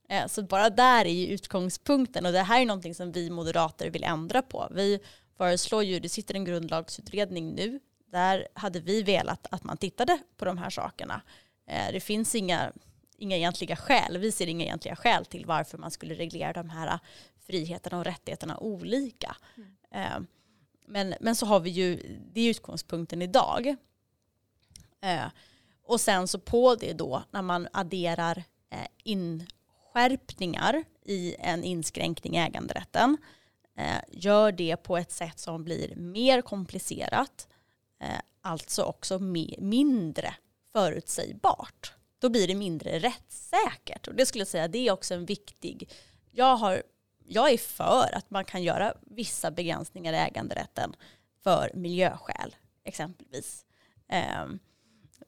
Eh, så bara där är ju utgångspunkten och det här är någonting som vi moderater vill ändra på. Vi föreslår ju, det sitter en grundlagsutredning nu, där hade vi velat att man tittade på de här sakerna Eh, det finns inga, inga egentliga skäl, vi ser inga egentliga skäl till varför man skulle reglera de här eh, friheterna och rättigheterna olika. Mm. Men, men så har vi ju, det är utgångspunkten idag. Och sen så på det då när man adderar inskärpningar i en inskränkning i äganderätten gör det på ett sätt som blir mer komplicerat, alltså också mindre förutsägbart. Då blir det mindre rättssäkert. Och det skulle jag säga, det är också en viktig... Jag, har, jag är för att man kan göra vissa begränsningar i äganderätten för miljöskäl, exempelvis. Ehm,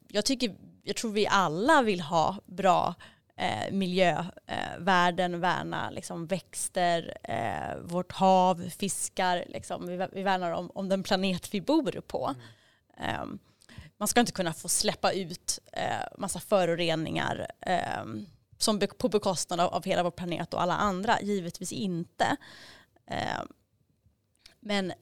jag, tycker, jag tror vi alla vill ha bra eh, miljövärden, värna liksom, växter, eh, vårt hav, fiskar. Liksom. Vi, vi värnar om, om den planet vi bor på. Mm. Um, man ska inte kunna få släppa ut eh, massa föroreningar eh, som be på bekostnad av, av, hela vår planet och alla andra. Givetvis inte. Eh, men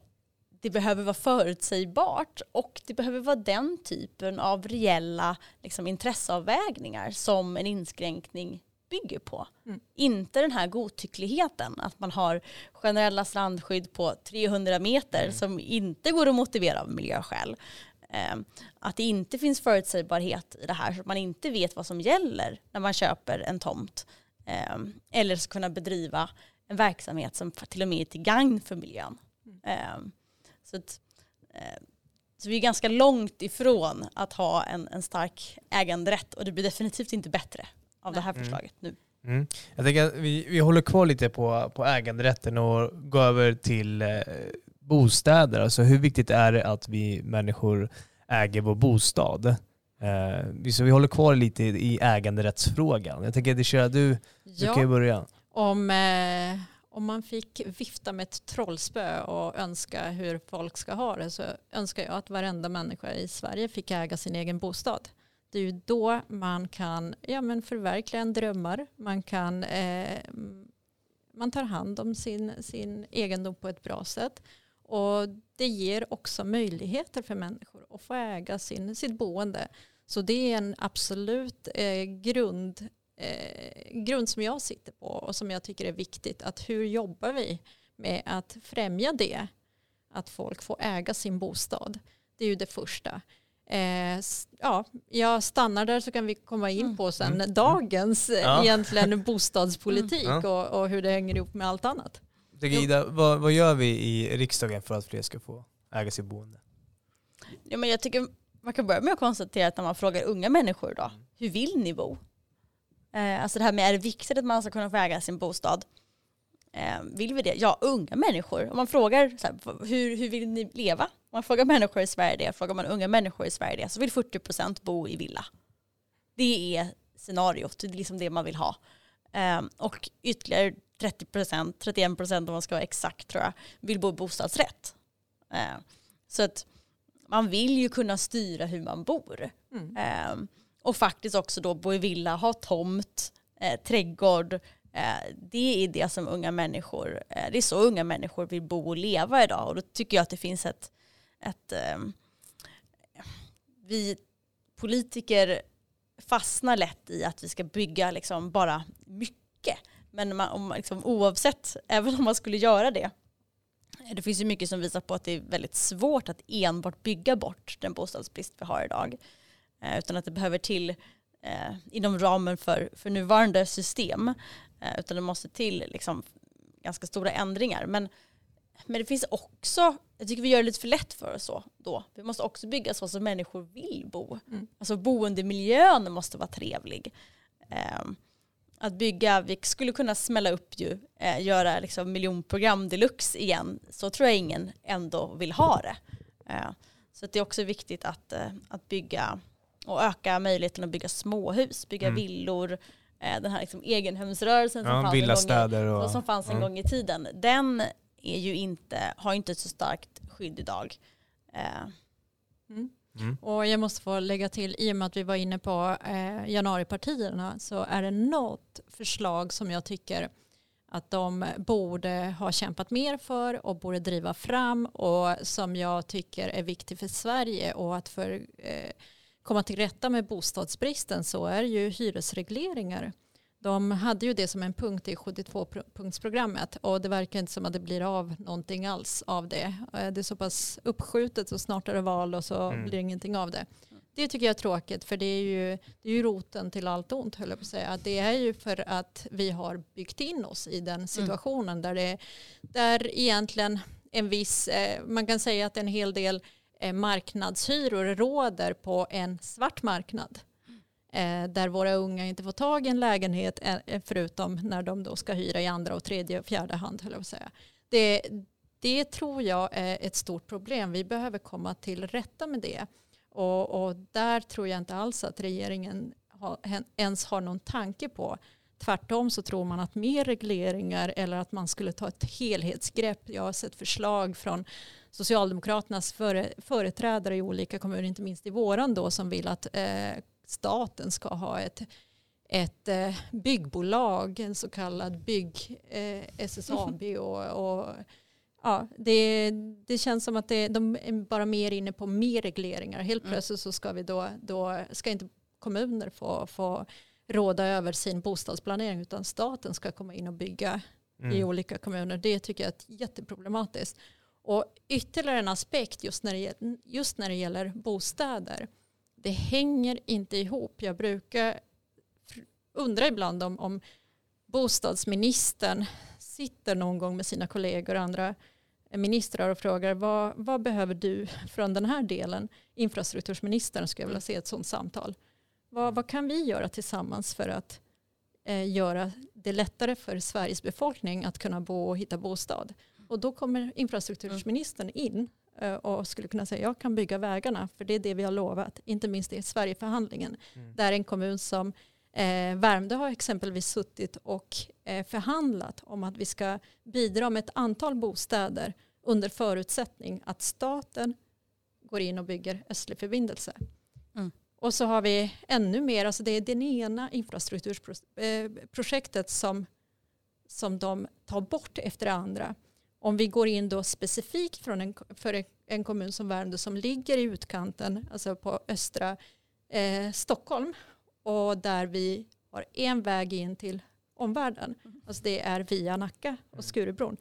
det behöver vara förutsägbart och det behöver vara den typen av reella liksom, intresseavvägningar som en inskränkning bygger på. Mm. Inte den här godtyckligheten att man har generella strandskydd på 300 meter mm. som inte går att motivera av miljöskäl. Eh, att det inte finns förutsägbarhet i det här så att man inte vet vad som gäller när man köper en tomt. Eh, eller ska kunna bedriva en verksamhet som till och med är till gagn för miljön. Eh, så, att, så vi är ganska långt ifrån att ha en, en stark äganderätt och det blir definitivt inte bättre av det här mm. förslaget mm. nu.
Mm. Jag tänker att vi, vi håller kvar lite på, på äganderätten och går över till bostäder. Alltså hur viktigt är det att vi människor äger vår bostad? Eh, så vi håller kvar lite i äganderättsfrågan. Jag tänker Dishira, du, du kan ju börja.
Om, eh, om man fick vifta med ett trollspö och önska hur folk ska ha det så önskar jag att varenda människa i Sverige fick äga sin egen bostad. Det är ju då man kan ja, men förverkliga en drömmar. Man, kan, eh, man tar hand om sin, sin egendom på ett bra sätt. Och det ger också möjligheter för människor att få äga sin, sitt boende. Så det är en absolut eh, grund, eh, grund som jag sitter på och som jag tycker är viktigt. Att hur jobbar vi med att främja det? Att folk får äga sin bostad. Det är ju det första. Eh, ja, jag stannar där så kan vi komma in mm. på sen mm. dagens eh, ja. egentligen bostadspolitik mm. och, och, hur det hänger ihop med allt annat.
Ida, vad, vad gör vi i riksdagen för att fler ska få äga sitt boende?
Ja, men jag tycker man kan börja med att konstatera att när man frågar unga människor då, mm. hur vill ni bo? Eh, alltså det här med är det viktigt att man ska kunna få äga sin bostad? Eh, vill vi det? Ja, unga människor. Om man frågar så här, hur, hur vill ni leva? Om man frågar människor i Sverige det, frågar man unga människor i Sverige det, så vill 40% bo i villa. Det är scenariot, det är liksom det man vill ha. Eh, och ytterligare 30%, 31% om man ska vara exakt tror jag, vill bo i bostadsrätt. Eh, så att man vill ju kunna styra hur man bor. Mm. Eh, och faktiskt också då bo i villa, ha tomt, eh, trädgård. Det är det som unga människor, det är så unga människor vill bo och leva idag. Och då tycker jag att det finns ett, ett vi politiker fastnar lätt i att vi ska bygga liksom bara mycket. Men man, om, liksom, oavsett, även om man skulle göra det, det finns ju mycket som visar på att det är väldigt svårt att enbart bygga bort den bostadsbrist vi har idag. Eh, utan att det behöver till eh, inom ramen för, för nuvarande system. Eh, utan det måste till liksom, ganska stora ändringar. Men, men det finns också, jag tycker vi gör det lite för lätt för oss så då. Vi måste också bygga så som människor vill bo. Mm. Alltså boendemiljön måste vara trevlig. Att bygga, vi skulle kunna smälla upp ju, eh, göra liksom miljonprogram deluxe igen, så tror jag ingen ändå vill ha det. Eh, så det är också viktigt att, eh, att bygga och öka möjligheten att bygga småhus, bygga mm. villor, eh, den här liksom egenhemsrörelsen som, ja, fanns, en gång i, och, som fanns en mm. gång i tiden, den är ju inte, har inte ett så starkt skydd idag. Eh,
mm. Mm. Och jag måste få lägga till, i och med att vi var inne på eh, januaripartierna, så är det något förslag som jag tycker att de borde ha kämpat mer för och borde driva fram och som jag tycker är viktigt för Sverige och att för eh, komma till rätta med bostadsbristen så är ju hyresregleringar. De hade ju det som en punkt i 72-punktsprogrammet och det verkar inte som att det blir av någonting alls av det. Eh, det är så pass uppskjutet och snart är det val och så mm. blir det ingenting av det. Det tycker jag är tråkigt för det är ju, det är ju roten till allt ont höll jag på att säga. Det är ju för att vi har byggt in oss i den mm. situationen mm. där, det, där egentligen en viss, eh, man kan säga att en hel del eh, marknadshyror råder på en svart marknad Eh, där våra unga inte får tag i en lägenhet eh, eh, förutom när de då ska hyra i andra och tredje och fjärde hand. Höll jag säga. Det, det tror jag är ett stort problem. Vi behöver komma till rätta med det. Och, och där tror jag inte alls att regeringen har, ens har någon tanke på. Tvärtom så tror man att mer regleringar eller att man skulle ta ett helhetsgrepp. Jag har sett förslag från Socialdemokraternas före, företrädare i olika kommuner, inte minst i våran då, som vill att eh, staten ska ha ett, ett eh, byggbolag, en så kallad bygg eh, SSAB och, och ja, det, det känns som att det, de är bara mer inne på mer regleringar. Helt mm. plötsligt så ska vi då, då ska inte kommuner få, få råda över sin bostadsplanering utan staten ska komma in och bygga mm. i olika kommuner. Det tycker jag är jätteproblematiskt. Och ytterligare en aspekt just när det, just när det gäller bostäder det hänger inte ihop. Jag brukar undra ibland om, om bostadsministern sitter någon gång med sina kollegor och andra ministrar och frågar vad, vad behöver du från den här delen? Infrastruktursministern skulle jag vilja se ett sådant samtal. Vad, vad kan vi göra tillsammans för att eh, göra det lättare för Sveriges befolkning att kunna bo och hitta bostad? Och då kommer infrastruktursministern in och skulle kunna säga jag kan bygga vägarna för det är det vi har lovat, inte minst i Sverigeförhandlingen. Mm. Där en kommun som eh, Värmdö har exempelvis suttit och eh, förhandlat om att vi ska bidra med ett antal bostäder under förutsättning att staten går in och bygger östlig förbindelse. Mm. Och så har vi ännu mer, alltså det är det ena infrastrukturprojektet som, som de tar bort efter det andra. Om vi går in då specifikt från en, för en kommun som Värmdö som ligger i utkanten, alltså på östra eh, Stockholm och där vi har en väg in till omvärlden. Mm. Alltså det är via Nacka och Skurubron.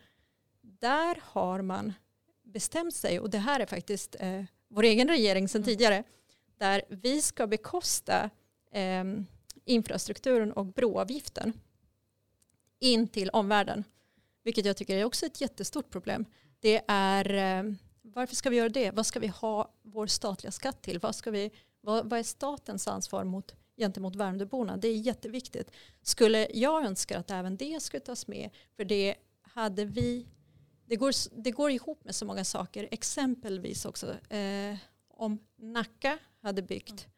Där har man bestämt sig, och det här är faktiskt eh, vår egen regering sedan mm. tidigare, där vi ska bekosta eh, infrastrukturen och broavgiften in till omvärlden. Vilket jag tycker är också ett jättestort problem. Det är, eh, varför ska vi göra det? Vad ska vi ha vår statliga skatt till? Vad, ska vi, vad, vad är statens ansvar mot, gentemot Värmdöborna? Det är jätteviktigt. Skulle jag önska att även det skulle tas med, för det hade vi det går, det går ihop med så många saker. Exempelvis också eh, om Nacka hade byggt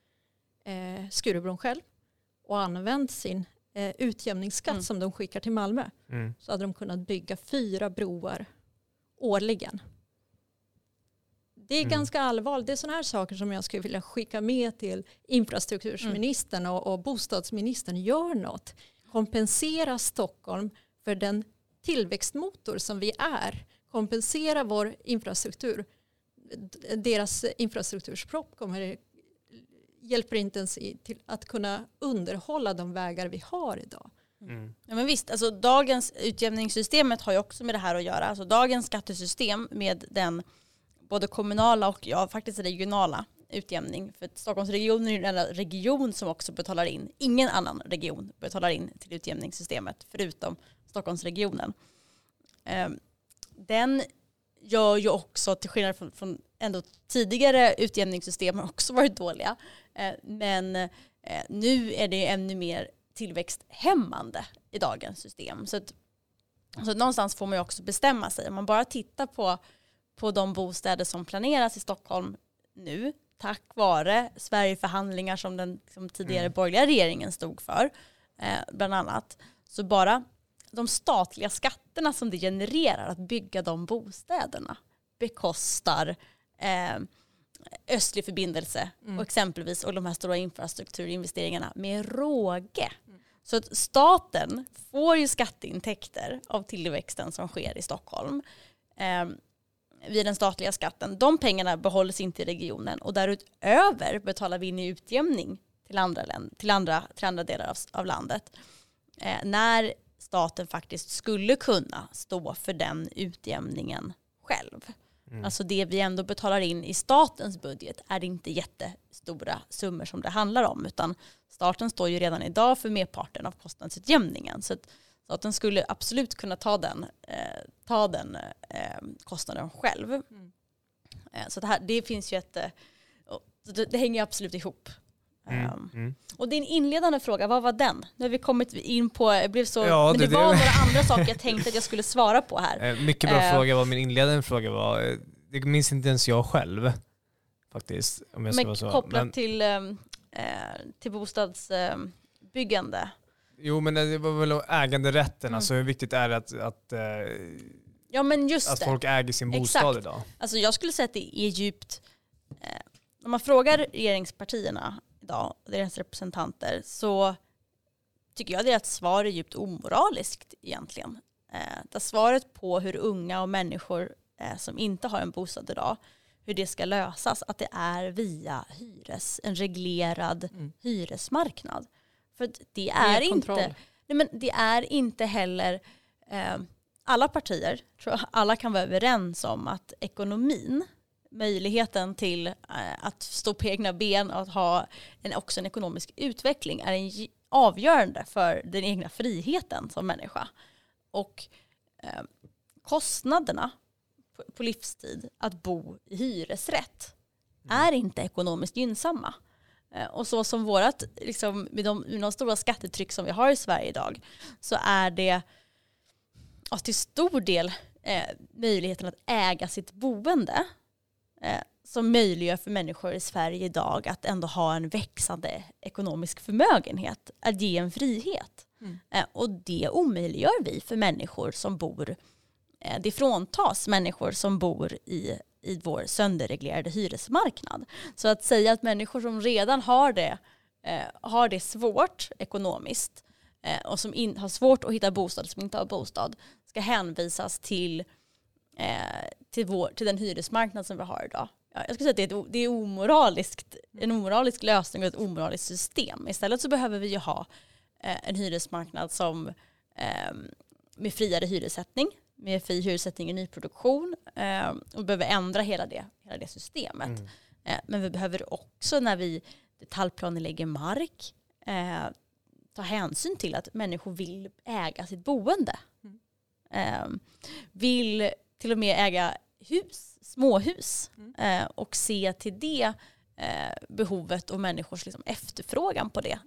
eh, Skurubron själv och använt sin eh, utjämningsskatt mm. som de skickar till Malmö mm. så hade de kunnat bygga fyra broar årligen. Det är mm. ganska allvarligt. Det är sådana här saker som jag skulle vilja skicka med till infrastrukturministern och, och bostadsministern. Gör något. Kompensera Stockholm för den tillväxtmotor som vi är. Kompensera vår infrastruktur. Deras infrastrukturspropp kommer hjälper inte ens till att kunna underhålla de vägar vi har idag.
Mm. Ja, men visst, alltså, dagens utjämningssystemet har ju också med det här att göra. Alltså, dagens skattesystem med den både kommunala och ja, faktiskt regionala utjämning. För Stockholmsregionen är den enda region som också betalar in. Ingen annan region betalar in till utjämningssystemet förutom Stockholmsregionen. Um, den gör ju också, till skillnad från, från ändå tidigare utjämningssystem har också varit dåliga, eh, men eh, nu är det ännu mer tillväxthämmande i dagens system. Så, att, så att någonstans får man ju också bestämma sig. Om man bara tittar på, på de bostäder som planeras i Stockholm nu, tack vare Sverigeförhandlingar som den som tidigare mm. borgerliga regeringen stod för, eh, bland annat, så bara de statliga skatterna som det genererar att bygga de bostäderna bekostar eh, östlig förbindelse mm. och exempelvis och de här stora infrastrukturinvesteringarna med råge. Mm. Så att staten får ju skatteintäkter av tillväxten som sker i Stockholm eh, vid den statliga skatten. De pengarna behålls inte i regionen och därutöver betalar vi in i utjämning till andra, till andra, till andra delar av, av landet. Eh, när staten faktiskt skulle kunna stå för den utjämningen själv. Mm. Alltså det vi ändå betalar in i statens budget är inte jättestora summor som det handlar om utan staten står ju redan idag för merparten av kostnadsutjämningen. Så staten skulle absolut kunna ta den, eh, ta den eh, kostnaden själv. Mm. Eh, så det, här, det finns ju ett, eh, det, det hänger absolut ihop. Mm, um, mm. Och din inledande fråga, vad var den? Nu har vi kommit in på, jag blev så, ja, men det, det var det. några andra saker jag tänkte att jag skulle svara på här.
Eh, mycket bra uh, fråga vad min inledande fråga var. Det minns inte ens jag själv faktiskt. Om jag
men vara så. kopplat men, till, um, till bostadsbyggande? Um,
jo men det var väl äganderätten, mm. alltså hur viktigt är det att, att,
ja, men just
att folk äger sin bostad
Exakt.
idag?
Alltså jag skulle säga att det är djupt, eh, om man frågar regeringspartierna idag, deras representanter, så tycker jag deras svar är djupt omoraliskt egentligen. Eh, svaret på hur unga och människor eh, som inte har en bostad idag, hur det ska lösas, att det är via hyres, en reglerad mm. hyresmarknad. För det är, inte, nej men det är inte heller, eh, alla partier, tror jag, alla kan vara överens om att ekonomin möjligheten till eh, att stå på egna ben och att ha en, också en ekonomisk utveckling är en avgörande för den egna friheten som människa. Och eh, kostnaderna på, på, livstid att bo i hyresrätt mm. är inte ekonomiskt gynnsamma. Eh, och så som vårat, liksom, med, de, med de stora skattetryck som vi har i Sverige idag så är det ja, till stor del eh, möjligheten att äga sitt boende som möjliggör för människor i Sverige idag att ändå ha en växande ekonomisk förmögenhet, att ge en frihet. Mm. Eh, och det omöjliggör vi för människor som bor, eh, det fråntas människor som bor i i vår sönderreglerade hyresmarknad. Så att säga att människor som redan har det, eh, har det svårt ekonomiskt eh, och som in, har svårt att hitta bostad, som inte har bostad, ska hänvisas till, eh, till, vår, till den hyresmarknad som vi har idag. Ja, jag skulle säga att det är, ett, det är omoraliskt, en omoralisk lösning och ett omoraliskt system. Istället så behöver vi ju ha eh, en hyresmarknad som eh, med friare hyressättning, med fri hyressättning i nyproduktion eh, och behöver ändra hela det, hela det systemet. Mm. Eh, men vi behöver också när vi detaljplanelägger mark ta hänsyn till att människor vill äga sitt boende. Mm. Eh, vill till och med äga hus, småhus mm. Eh, och se till det eh, behovet och människors liksom, efterfrågan på det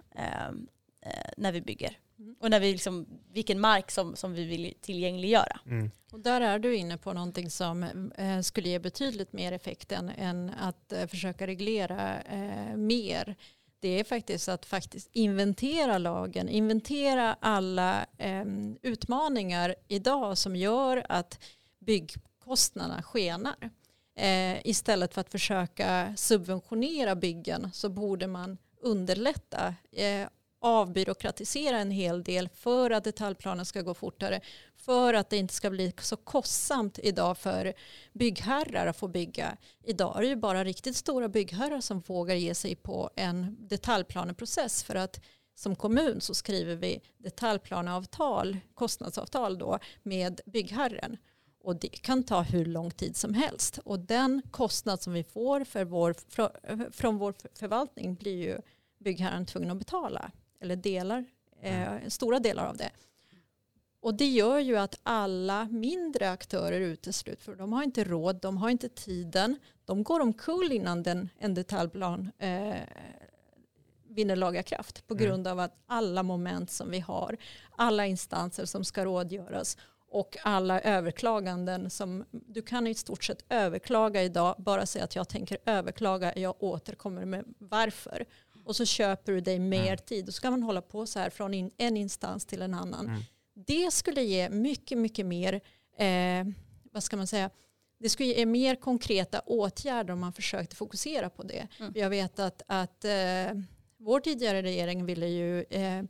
när vi bygger. Mm. Och när vi liksom, vilken mark som, som vi vill tillgängliggöra. Mm.
Och där är du inne på någonting som eh, skulle ge betydligt mer effekt än, än att eh, försöka reglera eh, mer. Det är faktiskt att faktiskt inventera lagen, inventera alla eh, utmaningar idag som gör att byggkostnaderna skenar. Eh, istället för att försöka subventionera byggen så borde man underlätta eh, avbyråkratisera en hel del för att detaljplanen ska gå fortare. För att det inte ska bli så kostsamt idag för byggherrar att få bygga. Idag är det ju bara riktigt stora byggherrar som vågar ge sig på en detaljplaneprocess för att som kommun så skriver vi detaljplaneavtal, kostnadsavtal då med byggherren. Och det kan ta hur lång tid som helst. Och den kostnad som vi får för vår, från vår förvaltning blir ju byggherren tvungen att betala eller delar, eh, mm. stora delar av det. Och det gör ju att alla mindre aktörer utesluts för de har inte råd, de har inte tiden, de går omkull innan den, en detaljplan eh, vinner laga kraft på mm. grund av att alla moment som vi har, alla instanser som ska rådgöras och alla överklaganden som du kan i stort sett överklaga idag, bara säga att jag tänker överklaga, jag återkommer med varför och så köper du dig mer mm. tid. Då ska man hålla på så här från in, en instans till en annan. Mm. Det skulle ge mycket, mycket mer, eh, vad ska man säga, det skulle ge mer konkreta åtgärder om man försökte fokusera på det. Mm. Jag vet att, att eh, vår tidigare regering ville ju eh,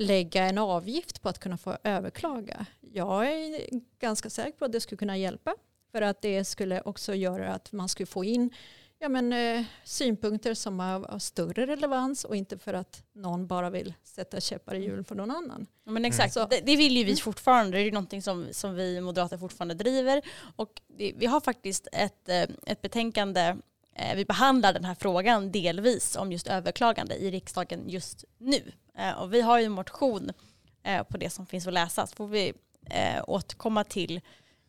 lägga en avgift på att kunna få överklaga. Jag är ganska säker på att det skulle kunna hjälpa. För att det skulle också göra att man skulle få in ja, men, eh, synpunkter som har, har, större relevans och inte för att någon bara vill sätta käppar i hjulen för någon annan.
Ja, men exakt, mm. det, det, vill ju vi mm. fortfarande. Det är någonting som, som vi moderater fortfarande driver. Och det, vi har faktiskt ett, eh, ett betänkande eh, vi behandlar den här frågan delvis om just överklagande i riksdagen just nu. Eh, och vi har ju en motion på det som finns att läsa. Så får vi återkomma till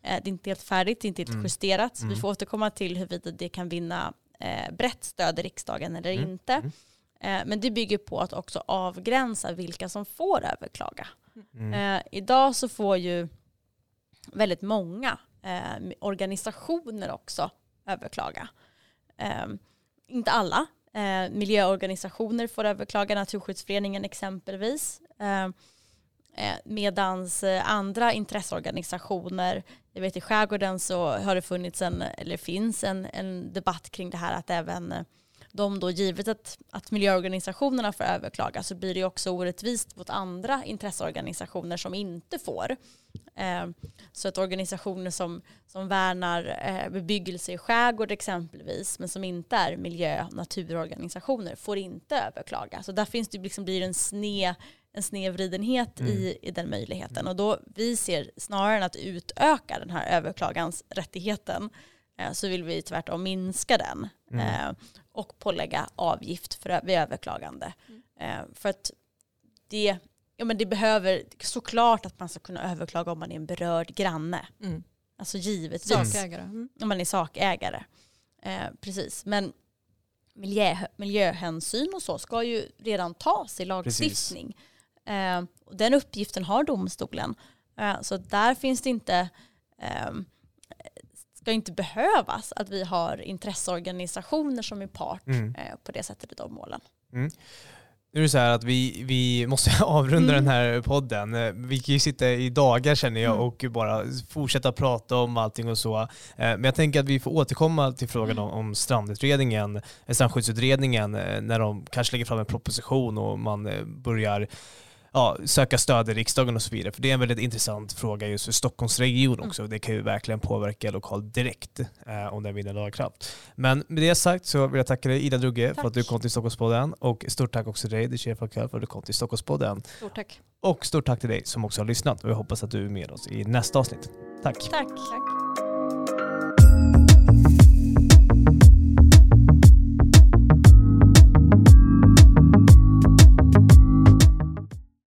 det är inte helt färdigt, det är inte helt mm. justerat. Så mm. vi får återkomma till huruvida det kan vinna eh, brett stöd i riksdagen eller mm. inte. Mm. Eh, men det bygger på att också avgränsa vilka som får överklaga. Mm. Eh, idag så får ju väldigt många eh, organisationer också överklaga. Eh, inte alla. Eh, miljöorganisationer får överklaga, Naturskyddsföreningen exempelvis. Eh, eh medans eh, andra intresseorganisationer, jag vet i skärgården så har det funnits en, eller finns en, en debatt kring det här att även eh, de då givet att, att miljöorganisationerna får överklaga så blir det också orättvist mot andra intresseorganisationer som inte får. Eh, så att organisationer som, som värnar eh, bebyggelse i skärgård exempelvis men som inte är miljö och naturorganisationer får inte överklaga. Så där finns det liksom blir en sned en snedvridenhet mm. i, i den möjligheten. Och då vi ser snarare än att utöka den här överklagansrättigheten eh, så vill vi tvärtom minska den mm. eh, och pålägga avgift för, vid överklagande. Mm. Eh, för att det, ja, men det behöver såklart att man ska kunna överklaga om man är en berörd granne. Mm. Alltså givetvis.
Sakägare. Mm.
Om man är sakägare. Eh, precis. Men miljö, miljöhänsyn och så ska ju redan tas i lagstiftning. Eh, den uppgiften har domstolen. Eh, så där finns det inte, eh, ska inte behövas att vi har intresseorganisationer som är part mm. Eh, på det sättet i de målen. Mm.
Nu är det så här att vi, vi måste avrunda
Mm.
den här podden. Eh, Vi kan ju sitta i dagar känner jag
Mm.
och bara fortsätta prata om allting och så. Eh, Men jag tänker att vi får återkomma till frågan om, om strandutredningen, eh, strandskyddsutredningen när de kanske lägger fram en proposition och man börjar ja, söka stöd i riksdagen och så vidare. För det är en väldigt intressant fråga just för Stockholmsregion
Mm.
också. Det kan ju verkligen påverka lokalt direkt eh, om den vinner lagakraft. Men med det sagt så vill jag tacka dig Ida Drugge för
Tack.
att du kom till Stockholmspodden och stort tack också till dig Desiree Falkör för att du kom till Stockholmspodden.
Stort tack.
Och stort tack till dig som också har lyssnat och jag hoppas att du är med oss i nästa avsnitt. Tack!
Tack.
tack.